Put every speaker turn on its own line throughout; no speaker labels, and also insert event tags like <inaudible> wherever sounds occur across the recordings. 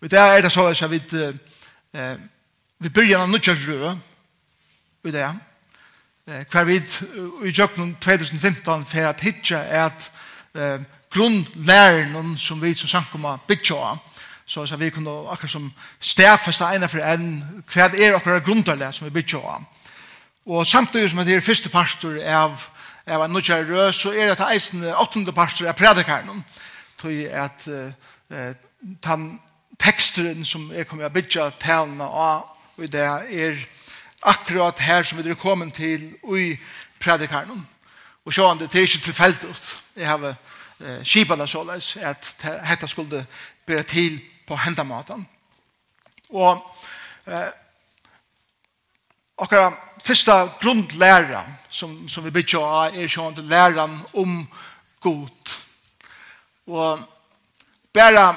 Og det er det så at vi, eh, vi begynner av nødvendig rød i det. Hver vi i jøkken 2015 for at hitje er at eh, grunnlæren som vi som samkommer bygger av, så at vi kunne akkurat som stedfeste ene for en, hva er akkurat grunnlæren som vi bygger av. Og samtidig som det er første pastor av av en nødvendig rød, så er det eisen åttende pastor av predikeren, tror jeg at eh, uh, teksteren som jeg kommer til å bygge talene av og det er akkurat her som vi er kommet til i predikarnen. Og så det er ikke tilfeldig. Jeg har eh, skipet det såleis at dette skulle bli til på hendamaten. Og eh, akkurat første grunnlæra som, som vi bygger av er sånn læren om god. Og bare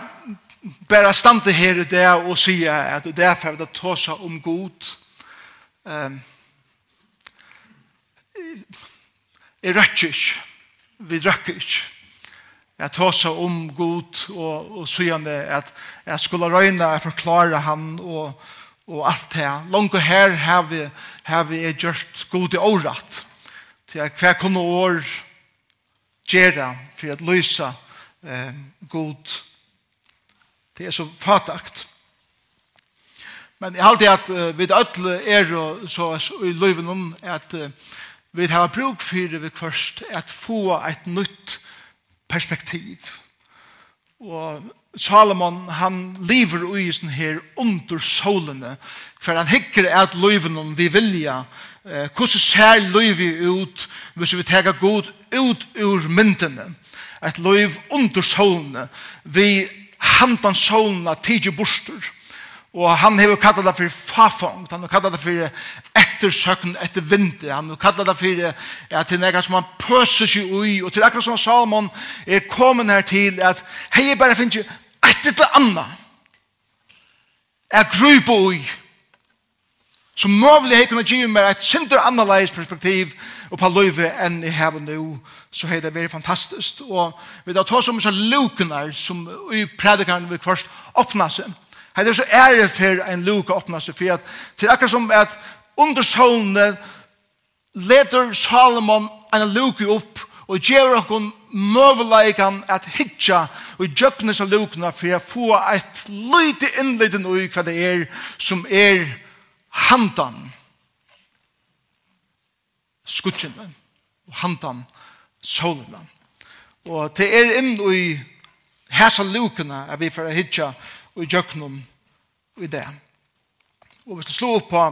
bara stande her i det og sier at det er for å ta seg om god. Um, jeg røkker ikke. Vi røkker ikke. Jeg tar seg om god og, og sier det at jeg skulle røyne og forklare han og, og alt det. Langt og her har vi, har vi gjort god i året. Til at hver kunne år gjøre for å løse eh, god Det er så fatakt. Men jeg halte at uh, vi alle er og så i løyven om at uh, vi har bruk for det først at få et nytt perspektiv. Og Salomon han lever i sånn her under solene for han hikker at løyven om vi vilja Uh, hvordan ser løyven ut hvis vi tar god ut ur myndene et løyv under solene vi handan solna tidje bostur. Og han hever kallat det for fafong, han har kallat det for ettersøkn etter vinter, han har kallat det for ja, til nega som han pøser seg ui, og til nekka som Salomon er kommet her til at hei, jeg bare finner ikke etter til anna, jeg gruper ui, Så møvlig hei kunne give meg et sinter annerledes perspektiv og på løyve enn i hevet nå, så hei det vært fantastisk. Og vi da tar så mye lukunar som i predikaren vil først åpna seg. Hei det er så ære for en luka åpna seg, for at det er akkurat som at undersålene leder Salomon en luke opp og gjør okkur møveleikan at hitja og gjøknes av lukna for å få et løyte innliten ui hva det er som er handan skutjene og handan solene. Og det er inn i hæsa lukene er vi for å hitja og gjøknum i det. Og vi skal slå opp på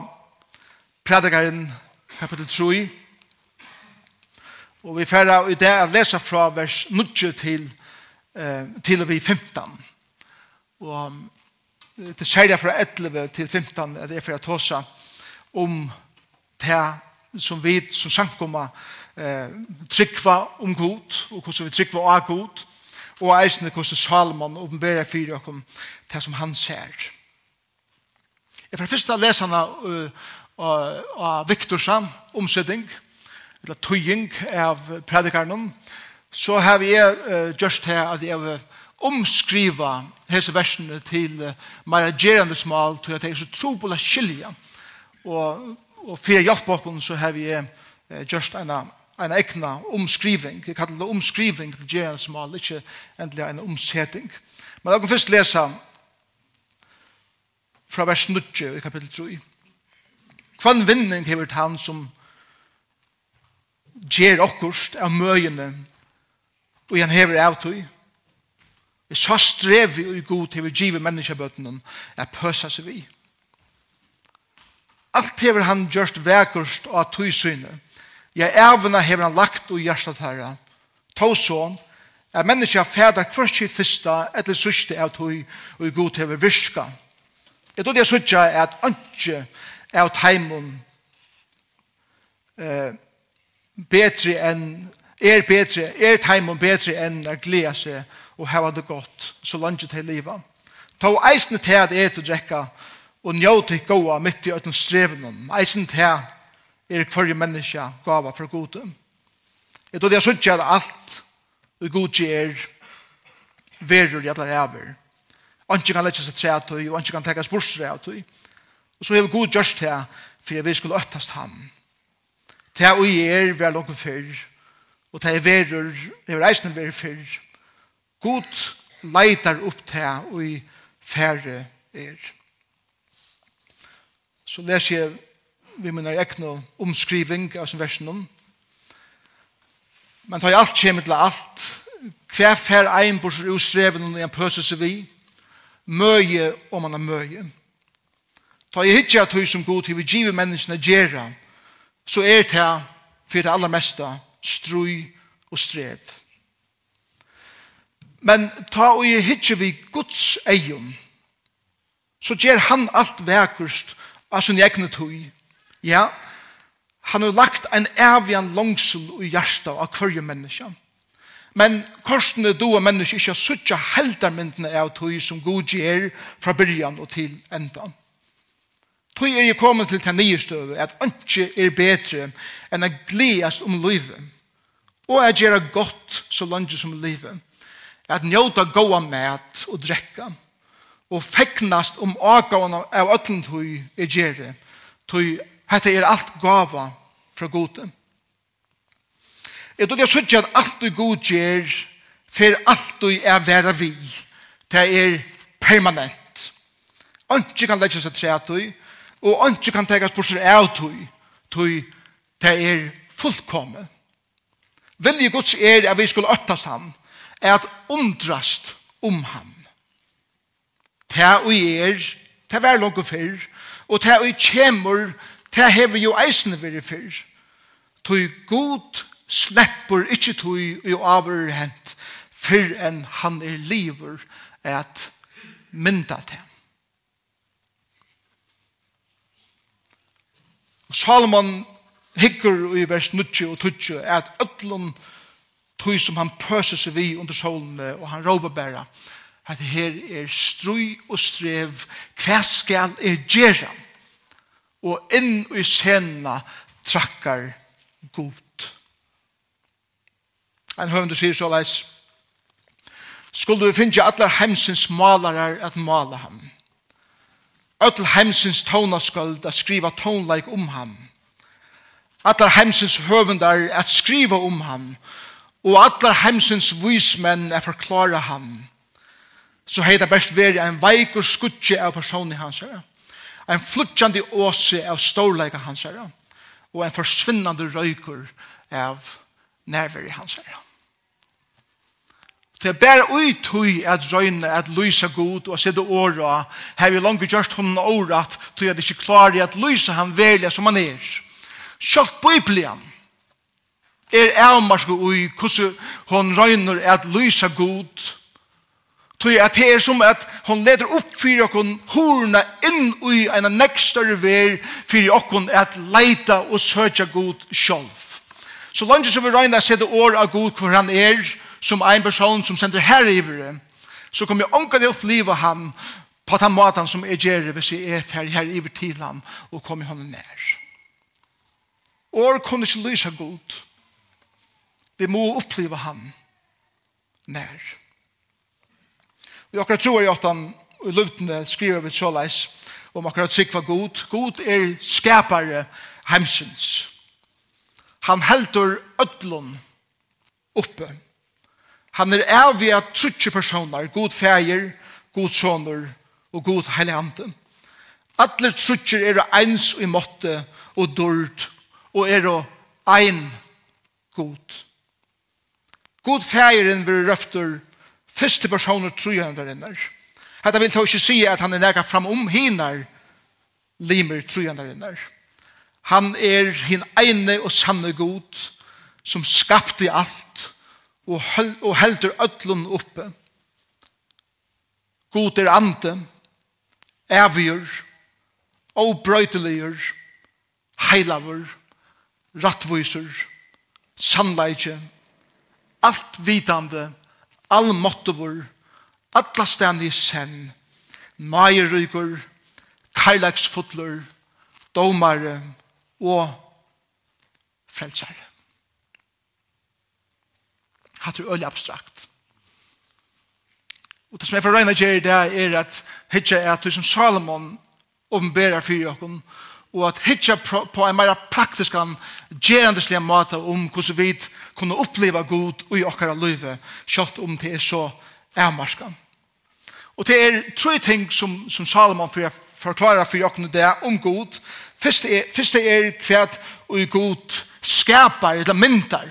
predikaren kapitel 3 og vi færre i det at lesa fra vers 9 til, eh, til og vi 15. Og til særlig fra 11 til 15, at jeg får ta seg om det som vi som sankumma eh, tryggva om god, og hvordan vi tryggva av god, og eisne hvordan Salomon åpenberer fyrir okkom det som han ser. Jeg får først av leserne av Viktorsam omsetting, eller tøying av predikarnen, så har vi uh, gjørst her at jeg har omskriva hese versene til uh, meira gerande smal til at jeg er så tro på la skilja og, og fyrir hjelpbakken så har vi uh, just en en ekna omskriving. Jeg kallar det omskriving til gerande smal, ikke endelig en omsetting. Men jeg kan først lesa fra vers 9 i kapittel 3. Kvann vinning hever han som ger okkurst av møyene og han hever av avtøy Så strev vi i god til vi giver menneskebøttene at pøsa seg vi. Alt hever han gjørst at av tøysynet. Ja, evna hever han lagt og hjertet herre. Tå sånn, at mennesker fæder hvert sitt fyrsta etter sørste av tog og i god til vi virka. Jeg tror det er sørste at ønske av teimen eh, bedre enn er bedre, er teimen bedre enn å glede seg og hava det godt så langt til livet. Ta eisen til at et og drekka og njå til gåa midt i øtten strevnen. Eisen til er hverje menneske gava for gode. Jeg tror det er sånn at alt og god er verur i alle ræver. Anki kan lette seg tre av tøy, og anki kan tekka spørsre av tøy. Og så har god gjørst til for vi skulle øttast ham. Til er og er vi er langt fyrr, og til er verur, vi er reisende verur fyrr, God leitar opp til og i færre er. Så les jeg vi minnar ekne omskriving av sin versen Men tar jeg alt kjem til alt. Hver fær ein bors og streven og en pøse seg vi. Møye om man er møye. Ta jeg hitje tøy som god til vi giver menneskene gjerra, så er det her for det aller meste strøy og strev. Men ta og jeg hitje vi Guds eion, så gjer han alt vekkust av sin egne tøy. Ja, han har lagt en evian langsel i hjertet av hverje menneske. Men korsene do av menneske ikke har suttja heldarmyndene av tøy som god gjer fra byrjan og til endan. Tøy er jeg kommet til til nye støve at ikke er bedre enn å gledast om livet og å gjøre godt så langt som livet at njóta góa mat og drekka. Og feknast om avgåan av öllum tui er gjerri tui hette er alt gava fra gode Jeg tror jeg sutja at alt du god gjør for alt du er vera vi det er permanent. Anki kan leggja seg tre tui og anki kan tegas på seg av tui tui det er fullkomme Vilje Guds er at vi skulle öttast han at undrast om ham. Ta og er, ta vær langt fyrr, og ta og kjemur, ta hever jo eisne veri fyrr. Tøy god slepper ikkje tøy og avur hent, fyrr enn han er liver at mynda til. Salomon hikker i vers 90 og 20 at ötlun tog som han pøser seg vi under solene, og han råber bare, at her er strøy og strev, hva skal jeg gjøre? Og inn i sena trakkar god. En høvende sier så leis, skulle du finne alle heimsins malere at male ham. Alle heimsins tånaskald at skriva tånleik om ham. Alle heimsins høvendar at skriva om ham og allar heimsins vismenn er forklara ham, så heita best veri en veikur skutje av personen hans herre, en flutjandi åse av storleika hans herre, og en forsvinnande røykur av nerver i hans herre. Det er bare ut at røyne, at lysa god og sitte åra, her vi langt gjørst hun at tog at det ikke klarer at lysa han velja som han er. Sjalt biblian, er avmarsk ui hvordan hon røyner at lysa god tog at det er som at hon leder opp fyrir okkon horna inn ui en nekstare ver fyrir okkon at leita og søtja god sjolv så langt som vi røyner at sette år av god hvor han er som ein person som sender her herrivere så kommer jeg omkring å oppleve han på den måten som er gjerrig hvis jeg er ferdig her i til han og kommer han nær. År kunne ikke lyse godt. Vi må oppleve han nær. Vi akkurat tror jeg at han i luftene skriver vi såleis om akkurat sikva god. God er skapare heimsins. Han heldur ödlun oppe. Han er avia trutje personer, god feir, god soner og god heilande. Alle trutjer er eins i måtte og dord og er ein god. God fægeren vil røfter første personer trojandarinnar. Hetta vil ta ikke si at han er nega framom hinar limer trojandarinnar. Han er hin eine og sanne god som skapte alt og, hel og heldur öllun oppe. God er ande, evgjur, obrøyteligur, heilavur, rattvisur, sannleikje, alt vitande, all måttevor, alla stendig sen, nøyerygur, karlagsfotler, domare og frelsare. Hatt er øyelig abstrakt. Og det som jeg får røyne gjør det er at hitja er at du som Salomon åpenberer fyrir okken, og og at hitja på en meira praktiskan gjerandeslige måte om hvordan vi kunne oppleva god i okkara løyve, kjalt om det er så avmarskan. Og det er tre ting som, som Salomon for forklarer for okkara det om god. Først er, først er kvært og god skapar eller myndar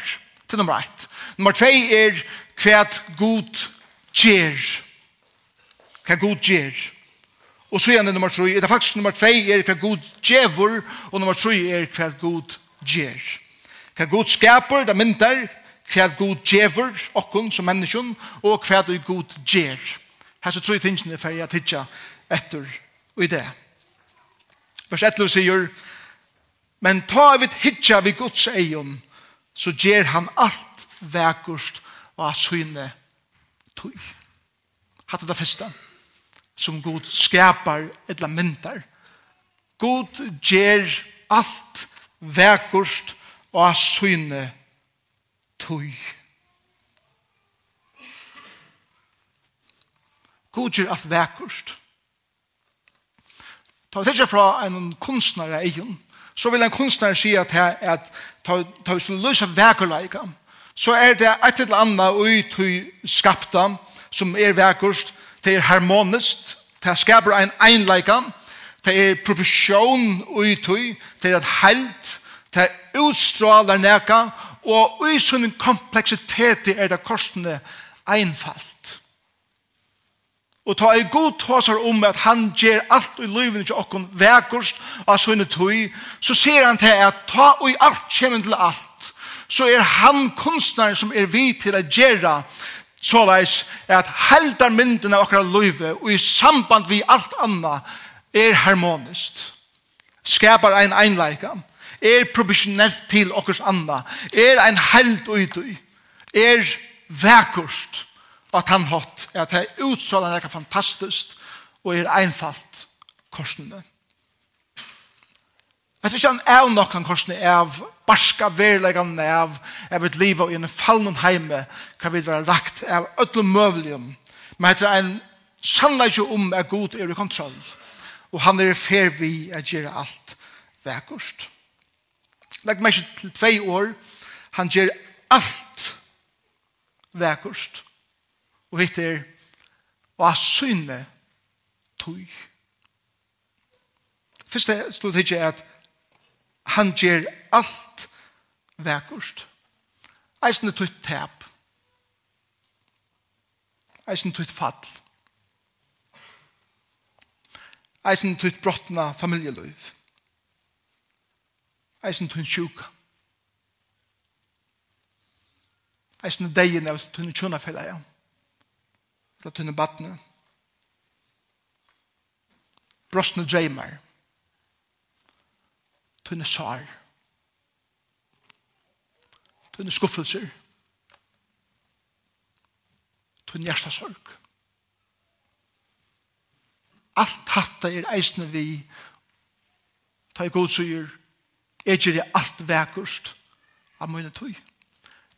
til nummer ett. Nummer tve er kvært god gjer. Hva god gjer. Og så igjen er nummer 3, er det faktisk nummer 2 er hva god djevor, og nummer 3 er hva god djer. Hva god skaper, det myndar, hva god djevor, okkon som menneskjon, og hva du god djer. Her så tror jeg tingene er ferdig at hitja etter og i det. Vers 11 sier, men ta av et hitja vid gods eion, så gjer han alt vekkust og av syne tog. Hatt det første. Hatt det første som god skapar eller myntar. God ger alt verkost og syne tøy. God ger alt verkost. Ta det ikke fra en kunstnare egen, så vil en kunstnar si at, her, at ta, ta vi skulle løse verkerleika, så er det et eller annet ut i skapta som er verkost, det er harmonist, det er skaper en einleika, det er profesjon ui tui, det er et held, det er utstrålar neka, og ui sånn kompleksitet er det korsene einfalt. Og ta ei god tåsar om at han ger alt i livet til okkon vekost av sånne tui, så ser han til at ta ui alt kjemen til alt, så er han kunstnaren som er vi til å gjøre så leis er at heldar mynden av akkurat løyve og i samband vi alt anna er harmonist skapar ein einleika er proportionelt til okkurs anna er ein held utøy er vekkust at han hatt er at det er utsålan er fantastisk og er einfalt korsene. Jeg tror ikke han er nok han korsene av barska verleggene av av et liv og i en fallen heime kan vi være lagt av ødel møvelium Men jeg tror en sannleik om er god er i kontroll og han er fer vi at gjøre alt vekkost. Legg meg ikke til tvei år han gjør alt vekkost og hittir og har synne tog. det stod det ikke at Han gjør alt vekkurst. Eisen er tøyt tep. Eisen er tøyt fall. Eisen er tøyt brottna familieløyv. Eisen er tøyt sjuka. Eisen er degen av tøyne tjønafella, ja. Eller tøyne badne. Brostne dreymar. Brostne tunne sår, tunne skuffelser, tunne hjertesorg. Alt hatta er eisne vi, ta i god syr, er gjer jeg alt vekkurst av mine tøy.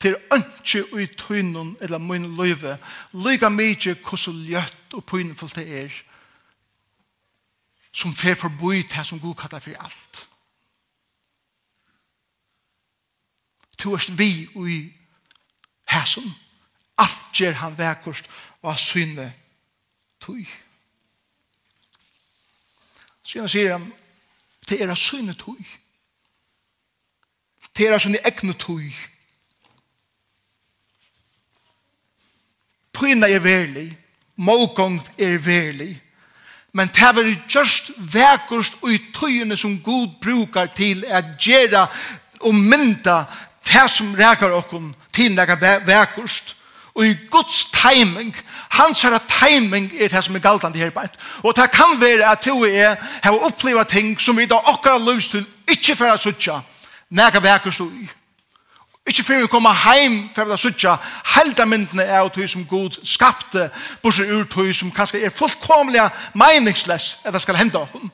Til ønske ui tøynun eller mine løyve, lyga mykje hvordan ljøtt og pøynefullt det er, som fer forboi til som god kallar for alt. to erst vi ui hæsum. Alt gjer han vekkust og synne tui. Så han sier han, det er synne tui. Det er synne egne tui. Pyna er verlig, mågångt er verlig, men det er just vekkust ui tøyene som Gud brukar til at gjera og mynda det som rækar okkum til nega vekkurst, og i Guds timing, hans herra timing er det som er galtande her beint. Og det kan være at du er har opplevd ting som vi da okkar løs til ikkje for å sutja nega vekkurst ui. ikkje før vi kommer heim for å sutja helda myndene er av som Gud skapte bortsett ur tog som kanskje er fullkomlega meningsless at det skal henda okkum.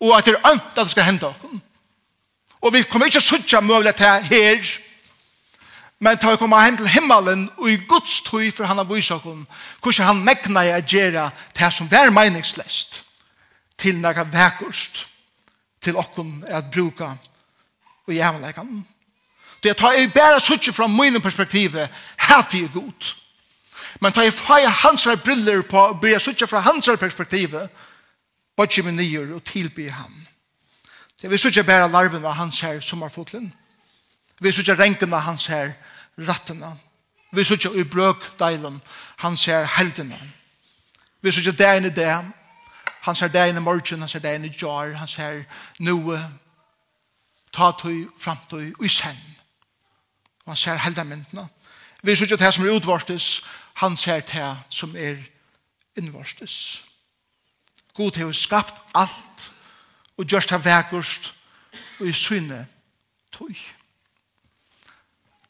Og at det er ømt at det skal henda okkum. Og vi kommer ikke suttja mulig til her, men ta å komme hen til himmelen og i Guds tøy for han har vise oss hvordan han mekna i agera til som vær meningslest til noe vekkost til okken at bruka og jævnleikene. Det tar i bæra suttje fra min perspektiv hatt jeg god. Men ta i fra hans briller på og bæra suttje fra hans perspektiv bare ikke min nyer og tilby ham. Det vi sykje bæra larven av hans her sommerfuglen. Vi sykje renken av hans her rattena. Vi sykje i brøkdeilen hans her heldena. Vi sykje dagen i dag. Han ser dagen i morgen, han ser dagen i jar, han ser noe, tatøy, framtøy, og i sen. Og han ser heldamintene. Vi sykje det som er utvarstes, han ser det som er innvarstes. God har skapt alt og gjørst av vekkost og i syne tog.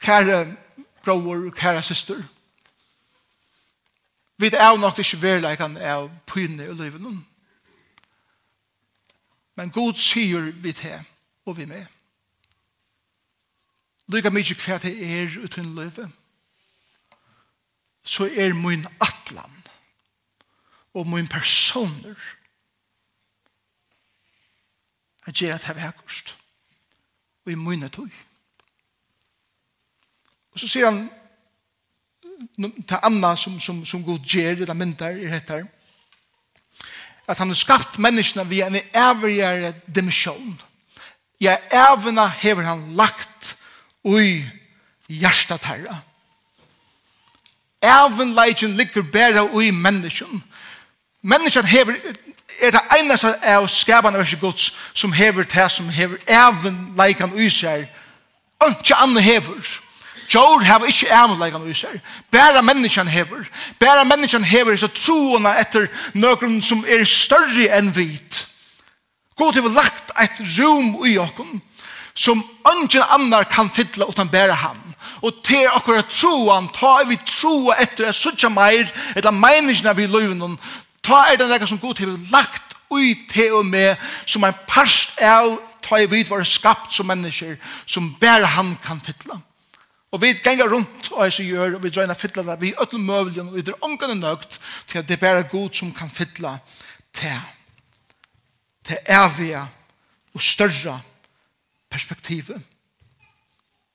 Kære bror og kære syster, vi er nok ikke verleikene av pyne i livet noen. Men god sier vi til, og vi med. Lykke mye hva det er uten livet, så er min atlan og min personer at gjøre det vekkost. Og i munne tog. Og så sier han til Anna som, som, som god gjør det myndar i dette at han har skapt menneskene via en ævrigere dimensjon. Ja, ævna hever han lagt ui hjertet herre. Ævnleikken ligger bare ui menneskene. Menneskene hever er det eneste av skapene verset gods som hever det som hever even leikan i seg Og ikke andre hever Jor har ikke even leikan i seg bare menneskene hever bare menneskene hever så troende etter noen som er større enn vit. God har lagt et rom i okken som ingen annar kan fylla utan bæra han. Og til akkurat troan, ta vi troa etter at suttja meir, etter meiningene vi løyven, ta er det nekka som god til lagt ui til og med som en parst av ta i vid var skapt som mennesker som bare han kan fytla. Og vi ganger rundt og jeg gjør, og vi drar inn og fytla det, vi er ødel møvelen, og vi drar ångene nøgt til at det er bare god som kan fytla til til evige og større perspektivet.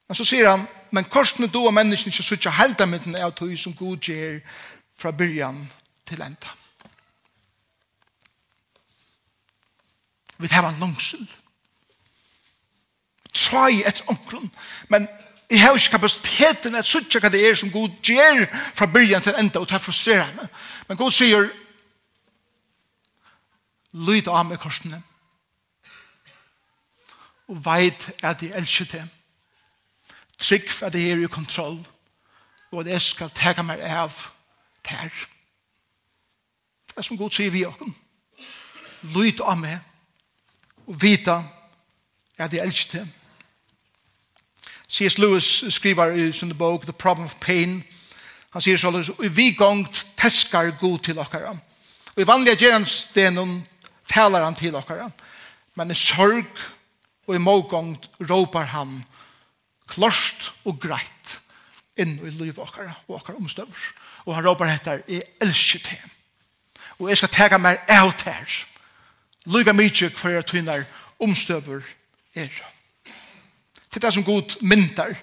Men så sier han, men korsene du og menneskene ikke sutja helda med den av tog som god gjør fra byrjan til enda. vi har en langsel. Trai et omkron, men jeg har ikke kapasiteten at suttje hva det er som god gjør fra byrjan til enda, og tar er frustrerende. Men god sier, lyd av meg korsene, og veit at jeg elsker det. Trygg for at jeg er i kontroll, og at jeg skal tega meg av det her. Det er som god sier vi åkken. Lyd av meg, og vita at jeg elsker dem. C.S. Lewis skriver i sin bok The Problem of Pain. Han sier sånn, vi gongt teskar god til okkara. Og i vanlige gerandstenen taler han til okkara. Men i sorg og i mågongt råpar han klorst og greit inn i liv okkara og okkara omstøver. Og han råpar etter, jeg elsker det. Og jeg skal tega meg av her. Lyga mykje hver tynar omstøver er. Til Det som god myntar.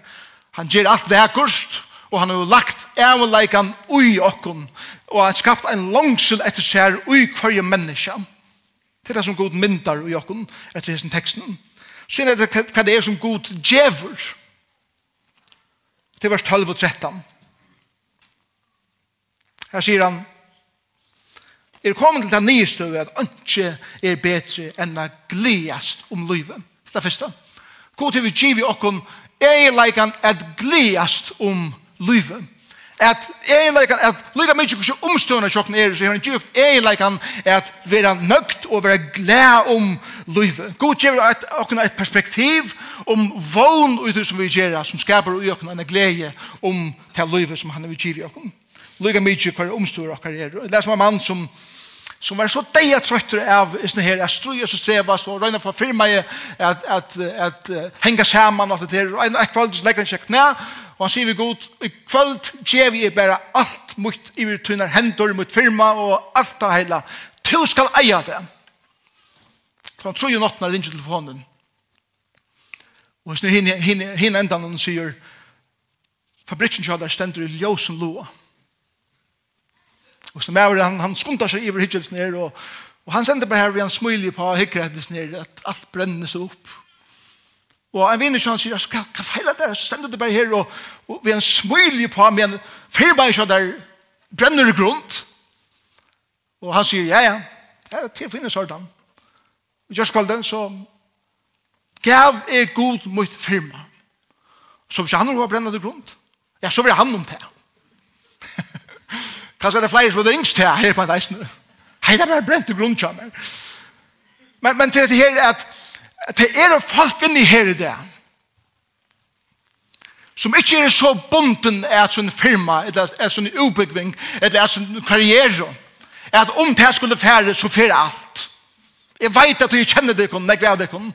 Han gjør alt vekkurst, og han har lagt ævleikan ui okkun, og han skapt en langsel etter sær ui hverje menneska. Til Det som god myntar ui okkun, etter hessen teksten. Så er det hva det er som god djevur. Til vers 12 og 13. Her sier han, er kommet til den nye støve at ønske er bedre enn å gledast om livet. Det er første. God til vi giver okken egenleikene at gledast om livet. At egenleikene, at lika mykje hvordan omstående tjokken er, så har han givet egenleikene at være nøgt og være glad om livet. God giver okken et perspektiv om vogn ut som vi gjør, som skaper i okken en glede om til livet som han har givet okken. Lika mykje hver omstående okker er. Det er som en mann som som var så deia trøytter av isne her, at strøy og strevast og røyna for firma i at, at, at, uh, henga saman og alt det der, og en kvöld så legger han seg knæ, og han sier vi god, i kvöld gjev vi bare alt mot iver tunnar hendur mot firma og alt det heila, tu skal eia det. Så han tror jo nottna ringer telefonen, og isne hinne, hinne, hinne endan han sier, fabrikken kjallar stendur i ljósen loa, Og så med han, han skundar seg iver hittjels ned, og, og han sender bare her ved en smilje på hikker hittjels ned, at alt brenner seg opp. Og en vinner som han sier, hva, hva feiler det? Så sender det bare her, og, og ved en smilje på, men fyrbeisja der brenner i grunn. Og han sier, ja, ja, ja, til finnes ordan. Og jeg skal den, så gav er god mot firma. Så hvis han har brennet i grunn, ja, så vil han om det. Kanskje det er flere som er yngst her, her på en reisende. Hei, det er bare brent i grunnkjømmer. Men, men til det her er at det er folk inni her i det som ikke er så bunden av sin firma, eller av sin eller av sin karriere, at om det skulle fære, så fære alt. Jeg vet at jeg kjenner det, jeg vet det,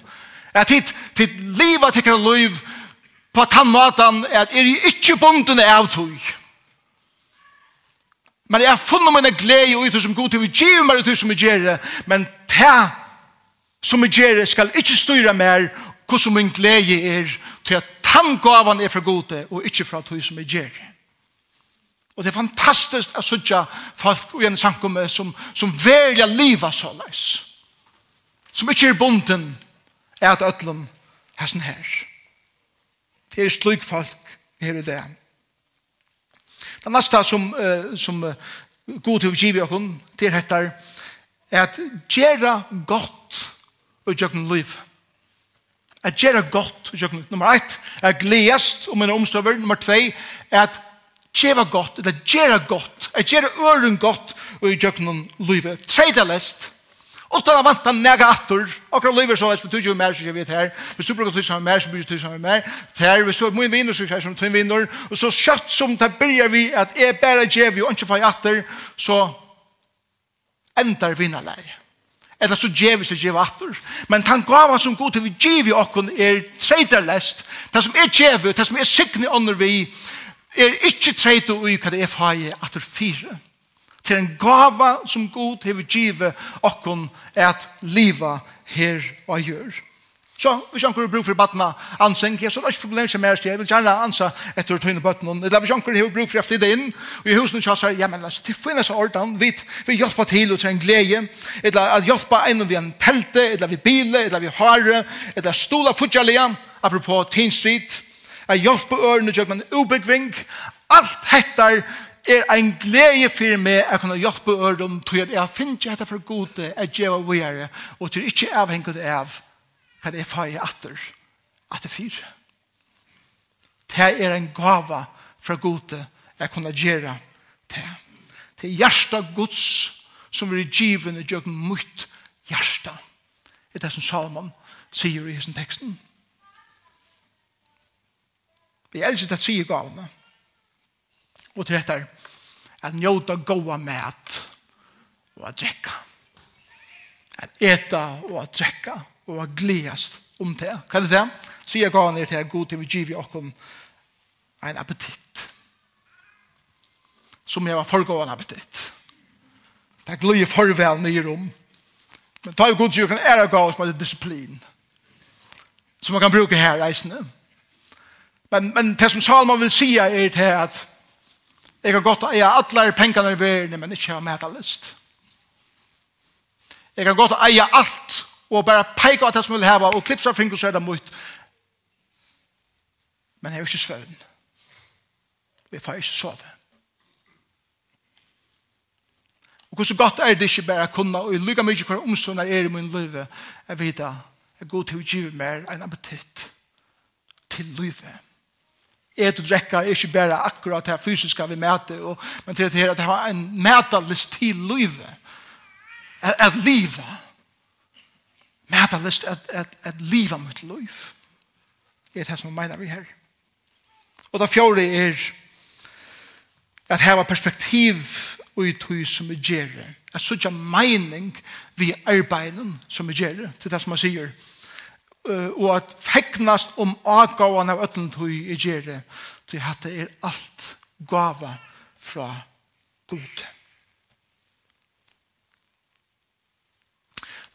at hit, til livet, til liv, på tann måten, at jeg er ikke bunden av tog. Men jeg har funnet mine glede ut som god til å gi meg ut som jeg gjør det. Men det som jeg gjør det skal ikke styre mer hvordan min glede er til at tangavan er fra gode og ikke fra tog som jeg gjør det. Og det er fantastisk at sutja folk i en samkomme som, som velger livet så løs. Som ikke er bonden er at øtlen er sånn her. Det er slik folk her i det. Det neste som, uh, som uh, god til å give oss til dette er at gjøre godt og gjøre noe liv. At gjøre godt og gjøre liv. Nummer ett er gledest om en omstøver. Nummer tve er at gjøre godt, eller gjøre godt, at gjøre øren godt og gjøre noe liv. Tredje lest Utan vant han nega attor. Akkurat livet så, hvis du tog jo mer, så vet her. Hvis du bruker tog sammen mer, så blir du tog sammen mer. Ter, hvis du er min vinner, så er som tog vinner. Og så kjøtt som det byrjar vi, at jeg bare gjev jo ikke fag attor, så endar vinnerleie. Eller så gjev vi så gjev attor. Men han gav gavan som god til vi gjev i okkon er treiterlest. Det som er vi, det som er sikne under vi, er ikke treiter ui hva det er fag attor fire til en gava som god hever give okkon at liva her og gjør. Så hvis anker bruk for batna anseng, så er det ikke problem som er sted. Jeg vil gjerne ansa etter tøyne bøtten. Eller hvis jeg har bruk for å flytte inn, og i husen kjøs her, ja, men altså, til finnes av ordan, vi, vi hjelper til og til en glede, eller at hjelper en og vi en telte, eller vi bile, eller vi hare, eller stola futjalia, apropos Teen Street, at hjelper ørene, gjør man ubyggving, alt hettar er ein glede for meg å kunne hjelpe øren til at jeg finner ikke dette for gode at jeg var våre og til ikke avhengig av hva det er for jeg atter at det fyrer det er en gava for gode at kunne gjøre det det er hjertet gods som er givet og gjør mot hjertet det er det som Salomon sier i hessen teksten vi elsker det sier gavene Og til dette at njóta góa mat og at drekka. At eta og at drekka og at gledast om det. Hva er det det? sier jeg gav ned til god til vi giv i okkom en appetitt. Som jeg var forgå appetitt. Det er gløy forvel nye rom. Men ta jo god til kan ære gav som er disiplin. Som man kan bruke her reisende. Men, men det som Salman vil si er til at Jeg kan godt eie alle pengene i verden, men ikke ha med lyst. Jeg kan godt eie alt, og bare peke av det som vil heve, og klipse av fingre, så er det mot. Men jeg er ikke svøvn. Vi får ikke sove. Og hvordan godt er det ikke bare å kunne, og jeg lykker mye hver omstående er i min liv, jeg vet at jeg går til å gi meg en appetitt til livet et og drekka er ikke bare akkurat det fysiska vi møter, og, men til det her at det var en mætalist til livet. At, at livet. Mætalist at, at, at livet mitt liv. Det er det som mener vi her. Og det fjordet er at heva perspektiv i tog som vi gjør. At ikke mening vi arbeiden som vi gjør. Til det som man sier og at fegnast om avgåan av ötlen tog i gjere tog hatt er alt gava fra god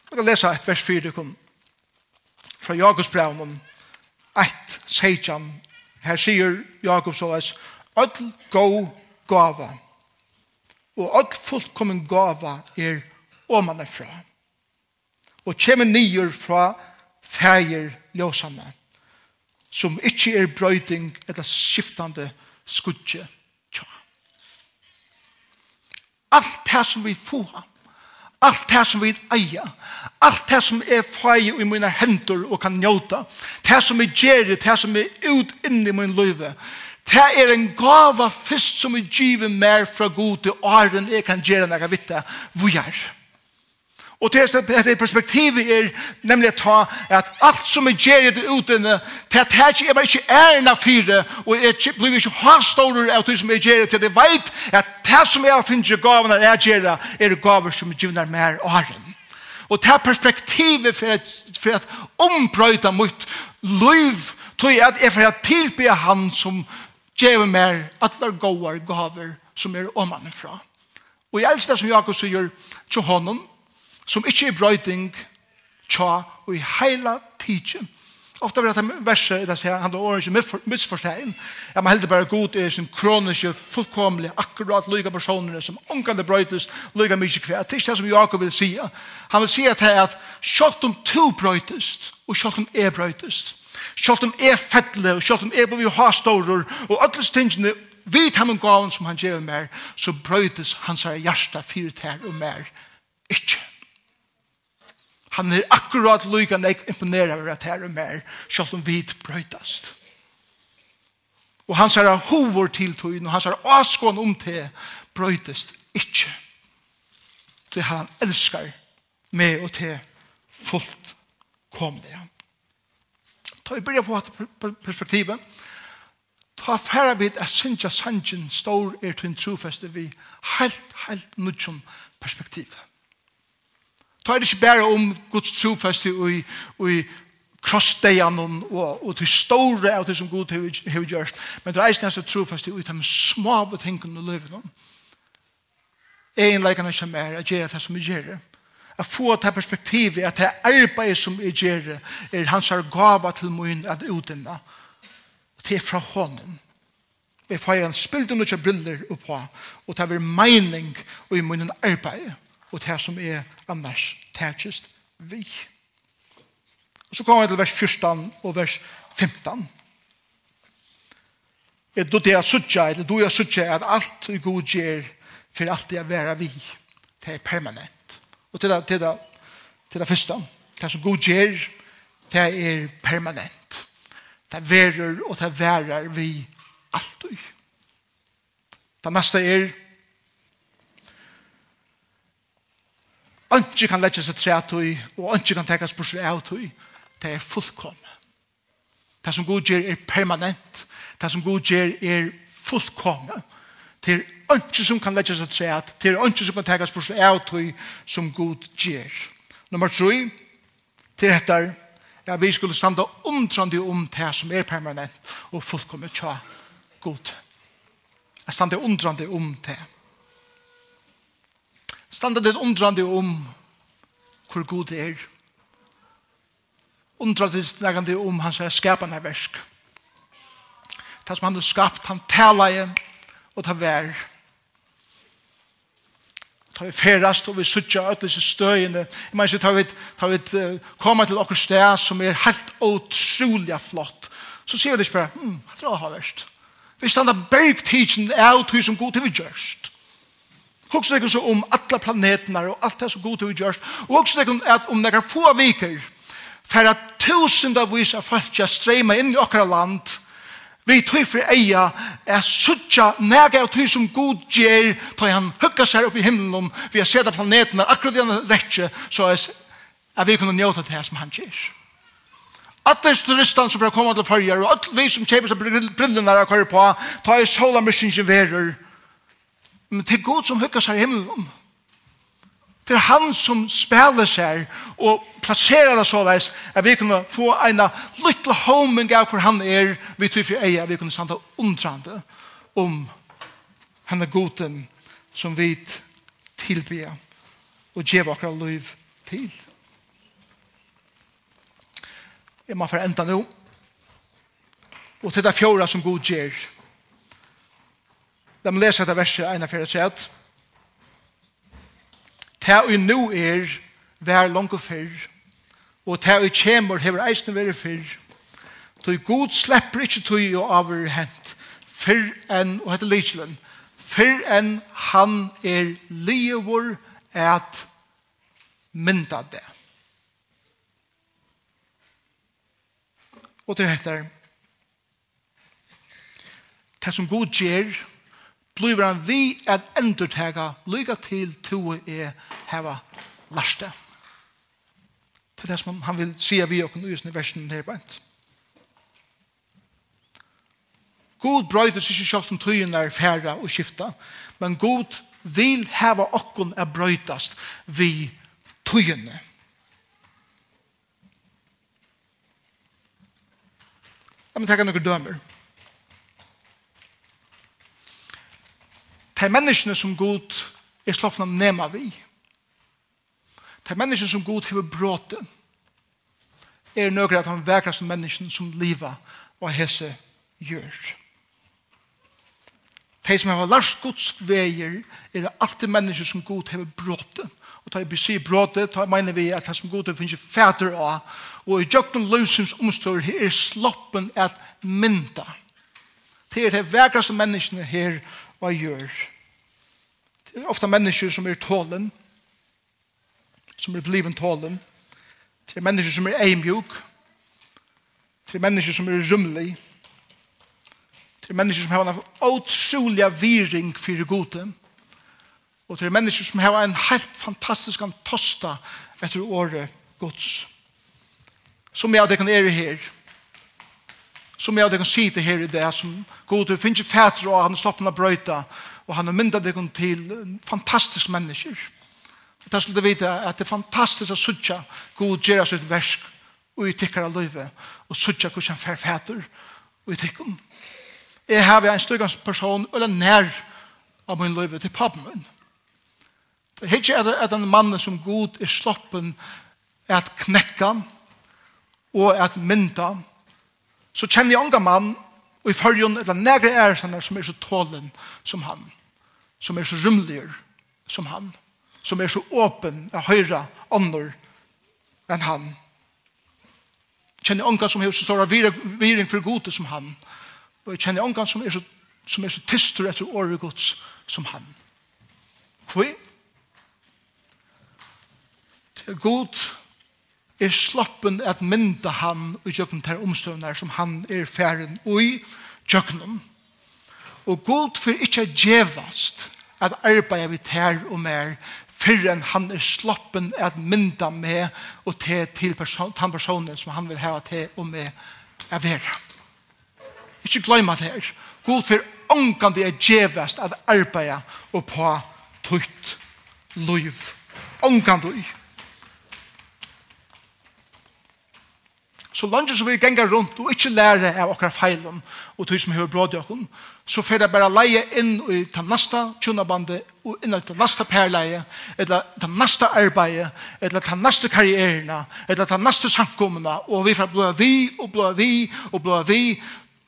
Jeg kan lese et vers 4 fra Jakobs brev om et seitjan her sier Jakob så leis ötl gau gava og ötl fullkommen gava er omanifra og kjemmer nyer fra fægir ljósanna, som ikkje er brøyding eller skiftande skudje. tja Alt det som vi får, alt det som vi eier, alt det som er fægir i mine hendur og kan njóta, det som vi gjer, det som er ut inn i min løyve, Det er en gava fyrst som er givet mer fra god til åren jeg kan gjøre når jeg vet det. Hvor jeg er? Og til dette perspektivet er nemlig at ta at alt som er gjerrig ut utene, til at her er bare ikke ærna fire, og jeg blir ikke hastårer av det som er gjerrig til det vet at det som er finner gavene er gjerrig, er gaver som givner mer åren. Og til perspektivet for at, for at ombrøyta mot liv, tror jeg at jeg får tilbe han som gjev mer at det gaver gaver som er omanifra. Og jeg elsker det som Jakob sier til honom, som ikke er brøyding tja og i heila tidsen. Ofta vil jeg verset i det sier, han har åren ikke misforstein, Jeg må heldig bare god er som kroniske, fullkomlige, akkurat lyga personer som omgande brøytes, lyga mykje kvær. Det er ikke det som Jakob vil si. Han vil si at her at kjalt om to brøytes, og kjalt om er brøytes, kjalt om er fettle, og kjalt om er på vi har stårer, og alle stingene vid han om gaven som han gjør mer, så brøytes hans hjärsta fyrt her og mer. Ikke. Han er akkurat lyka når jeg imponerer over at her er mer, selv om vi brøytast. Og han sier hovor til tøyen, og han sier avskån om til brøytast ikke. Så han elskar meg og til fullt komlige. Ta i början på perspektivet. Ta færre vid at Sintja sanjen stor er til en trofeste vi helt, helt nudjum perspektivet tar det ikke bare om Guds trofest og, i krossdejan og, og til store av det som Gud har gjort, men det er ikke nesten trofest og de små av tingene og løven. løvene. Egenleikene som er, at gjøre det som vi gjør det at få det perspektivet at det arbeid som jeg gjør er hans gava til min at utinna og det er fra hånden jeg får en spilt og noen briller oppå, og det er mening i min arbeid og det som er annars tætjest vi. Og så kommer vi til vers 14 og vers 15. Er du det er suttja, eller du er suttja, at alt vi god gjer, for alt det er være vi, det er permanent. Og til det, til det, til det første, det som god gjer, det er permanent. Det verer og det verer vi alt vi. Det neste er Ønske kan legge seg tre træt og ønske kan tekkes på seg av tog. Det er fullkom. Det som god gjør er permanent. Det som god gjør er fullkom. Det er ønske som kan legge seg tre træt. Det er ønske som kan tekkes på seg av tog som god gjør. Nummer 3. Det heter at vi skulle standa omtrande om det som er permanent og fullkommet tja god. Jeg standa omtrande om det standa det undrande om hvor god det er. Undrande det om hans skapande versk. Det som han har skapt, han talar i og tar vær. Ta vi ferast og vi sutja öll disse støyene. Jeg mener ikke, ta vi, ta vi uh, koma til okkur sted som er helt utrolig flott. Så sier vi det ikke bare, hm, det er å ha verst. Vi standa berg tidsen av tog som god til vi gjørst. Hugsa nekon så om alla planeterna og allt det som god til utgjörs. Og hugsa nekon at om nekar få viker færa tusenda vis av falskja streyma inn i okkar land vi tøy for eia er suttja nega av tøy som god gjer tøy han hugga seg upp i himmelen vi har sett planetene akkurat i han rettje så er at vi kunne njóta det som han gjer. Alla turistan som får komme til farger og at vi som kjepes seg brillene og kører på ta i sola myrsingen verur Men det er Gud som høkker seg i himmelen. Det er han som spiller seg og plasserer det så veis at vi kunne få en liten homing av hvor han er vi tror for eier vi kunne standa undrande om han er goden som vi tilbyr og gjør akkurat liv til. Jeg må for enda nå og til det fjorda som god gjør Da man leser dette verset ene for et sett. Ta og nu er vær langt og fyrr, og ta og kjemur hever eisne vær fyrr, tog god slipper ikkje tog og avur hent, fyrr enn, og hette Lichelen, fyrr enn han er livor at mynda det. Og til hette, det som god gjer, blir han vi at endurtega lyga til to er heva lasta. Det er det som han vil sige vi og nu i versen her på ent. God brøyder sig ikke selv om tøyen er færre og skifta, men God vil heva okkon er brøydast vi tøyene. Jeg må tenke noen dømer. de menneskene som god er slått av nema vi. De menneskene som god hever bråte er nøkker at han vekker som menneskene som livet og hese gjør. De som har lært gods veier er alltid mennesker som god hever bråte. Og da vi sier bråte, da mener vi at det som god hever finnes fæter av. Og i jøkken løsens omstår er sloppen at mynda. Det er det vekker som menneskene her hva gjør. Det er ofte mennesker som er tålen, som er bliven tålen. Det er mennesker som er eimjuk. Det er mennesker som er rymlig. Det er mennesker som har en utrolig viring for gode. Og det er mennesker som har en helt fantastisk tosta etter året gods. Som jeg og det kan er her som jeg kan si til her i det, som god du ikke fætre og han er stoppen brøyta, og han har myndet deg til fantastiske mennesker. Og det skulle du vite at det er fantastisk å sutja god gjøre sitt versk og i tikkere av livet, og sutja hvordan han fær fæter og i tikkene. Jeg har en styggans person, eller nær av min liv til pappen min. Det er ikke at en mann som god er sloppen at knekka og at mynda så kjenner jeg unga mann og i følgen eller negre æresene som er så tålen som han, som er så rymlig som han, som er så åpen av høyre ånder enn han. Kjenner unga som er så stor av viring for gode som han, og jeg kjenner unga som er så, som er så tyster etter året gods som han. Hvor? Det er godt er slappen at mynda han og gjøkken til omstøvner som han er færen ui gjøkkenen. Og god for ikke djevast at arbeidet vi tær og mer fyrren han er slappen at mynda med og te til person, den personen som han vil ha til og med er vera. Ikke glemme det her. God for ångkande er djevast at arbeidet og på tøyt liv. Ångkande liv Så langt som vi ganger rundt og ikke lærer av okkar feilen og tog som hører bråd i okken, så får jeg bare leie inn i den neste tjunabandet og inn i den neste perleie, eller den neste arbeidet, eller den neste karrierene, eller den neste samkommene, og vi får blå vi, og blå vi, og blå vi,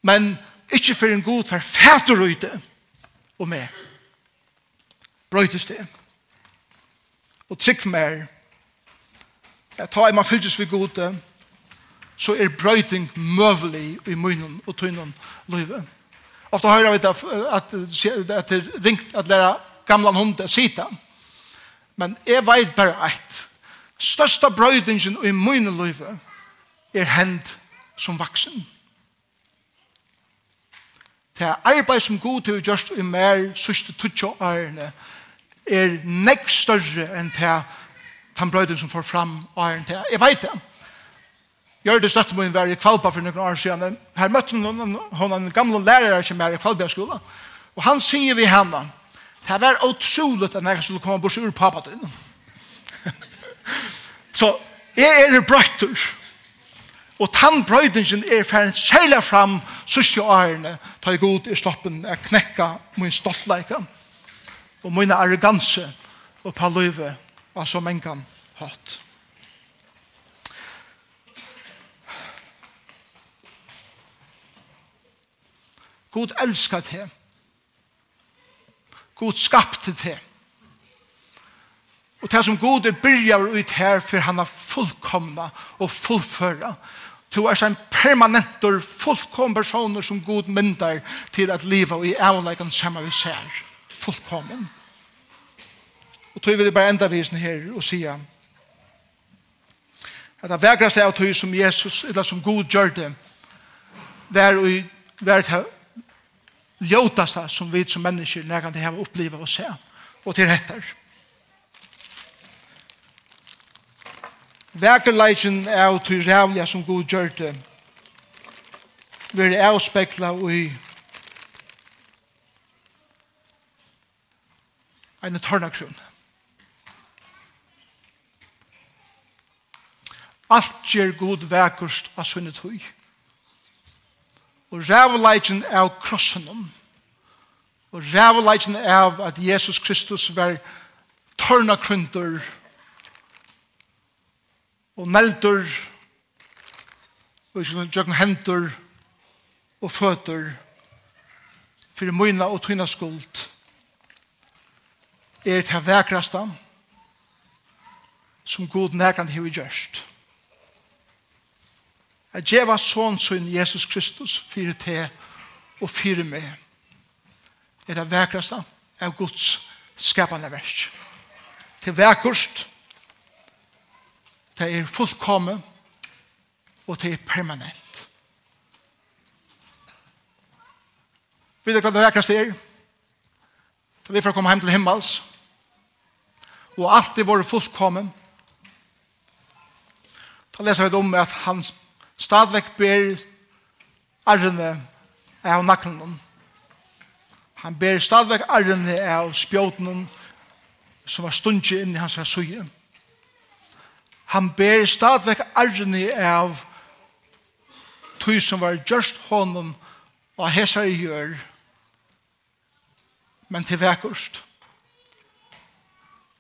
men ikke for en god for fæter ute og med. Brøytes det. Og trygg mer. Jeg tar en man fylles vi gode, så er brøyting møvelig i munnen og tøynen løyve. Ofte hører vi at, at, at det er ringt at lære gamle hunde sita. Men jeg vet bare at største brøydingen i munnen løyve er hend som vaksen. Det er arbeid som god til å gjøre i mer sørste tutsjå ærene er nekk større enn det den brøyden som får fram ærene til. Jeg vet det. Gjør det støtte min være i kvalpa for noen år siden. Her møtte hun, hun en gamle lærere som er i kvalpa Og han sier vi henne, det var utrolig at jeg skulle komme bort ur pappa din. <laughs> Så jeg er brøyter. Og tann tannbrøydingen er ferdig særlig fram sørste årene ta i god i stoppen, jeg knekka min stoltleika og min arroganse og pa løyve av så mengan hatt. God elskar te. God skapte te. Og det som God er byrjar ut her, for han har fullkomna og fullføra. Du er en permanentor, fullkom personer som God myndar til at liva og i avleikon samme vi ser. Fullkommen. Og tog vi det bare enda visen her og sier at det vekraste av tog som Jesus, eller som God gjør det, var, var, ljótasta som vi som mennesker nærkant har opplivet og se og til hettar. Verkerleisen er jo til rævliga som god gjør det vi er avspekla i en tørnaksjon. Alt gjør god verkost av sunnet høy og rævleikjen av krossenom, og rævleikjen av at Jesus Kristus var tørna kryntur og neltur og ikke noen hendur og føtur fyrir møyna og tøyna skuld er til vekrastan som god nekant hever gjørst at djeva sån sin Jesus Kristus fyrir te og fyrir meg er det vekraste av Guds skapande verk. Til vekkust, det er fullkomme, og det er permanent. Vet du hva det vekraste er? Så vi får komme hjem til himmels, og alt er vår fullkomme. Da leser vi om at hans Stadvek ber arrene av naklen. Han ber stadvek arrene av spjåten som var stundje inn i hans suje. Han ber stadvek arrene av tog som var just honom og hesar i gjør men til vekkost.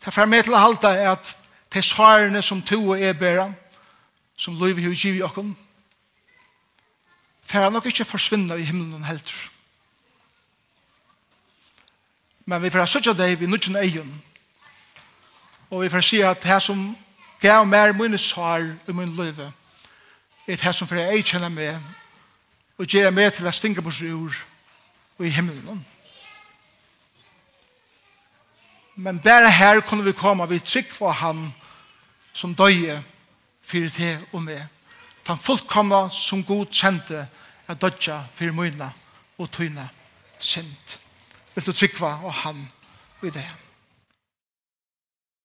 Det er med til å halte at til svarene som to og er bedre, som lov i hivgiv i okken for han nok ikke forsvinner i himmelen heller. Men vi får søtja deg vi nødgjøn egen. Og vi får si at det som gav mer mine svar i min liv, er det som får jeg kjenne med, og gjør meg til å stinge på jord og i himmelen. Men bare her kunne vi komme, vi trygg for han som døye, fyrir te og med. Han fullkomna som god kjente er dødja fyrir møyna og tøyna sint. Vil du trykva og han og det?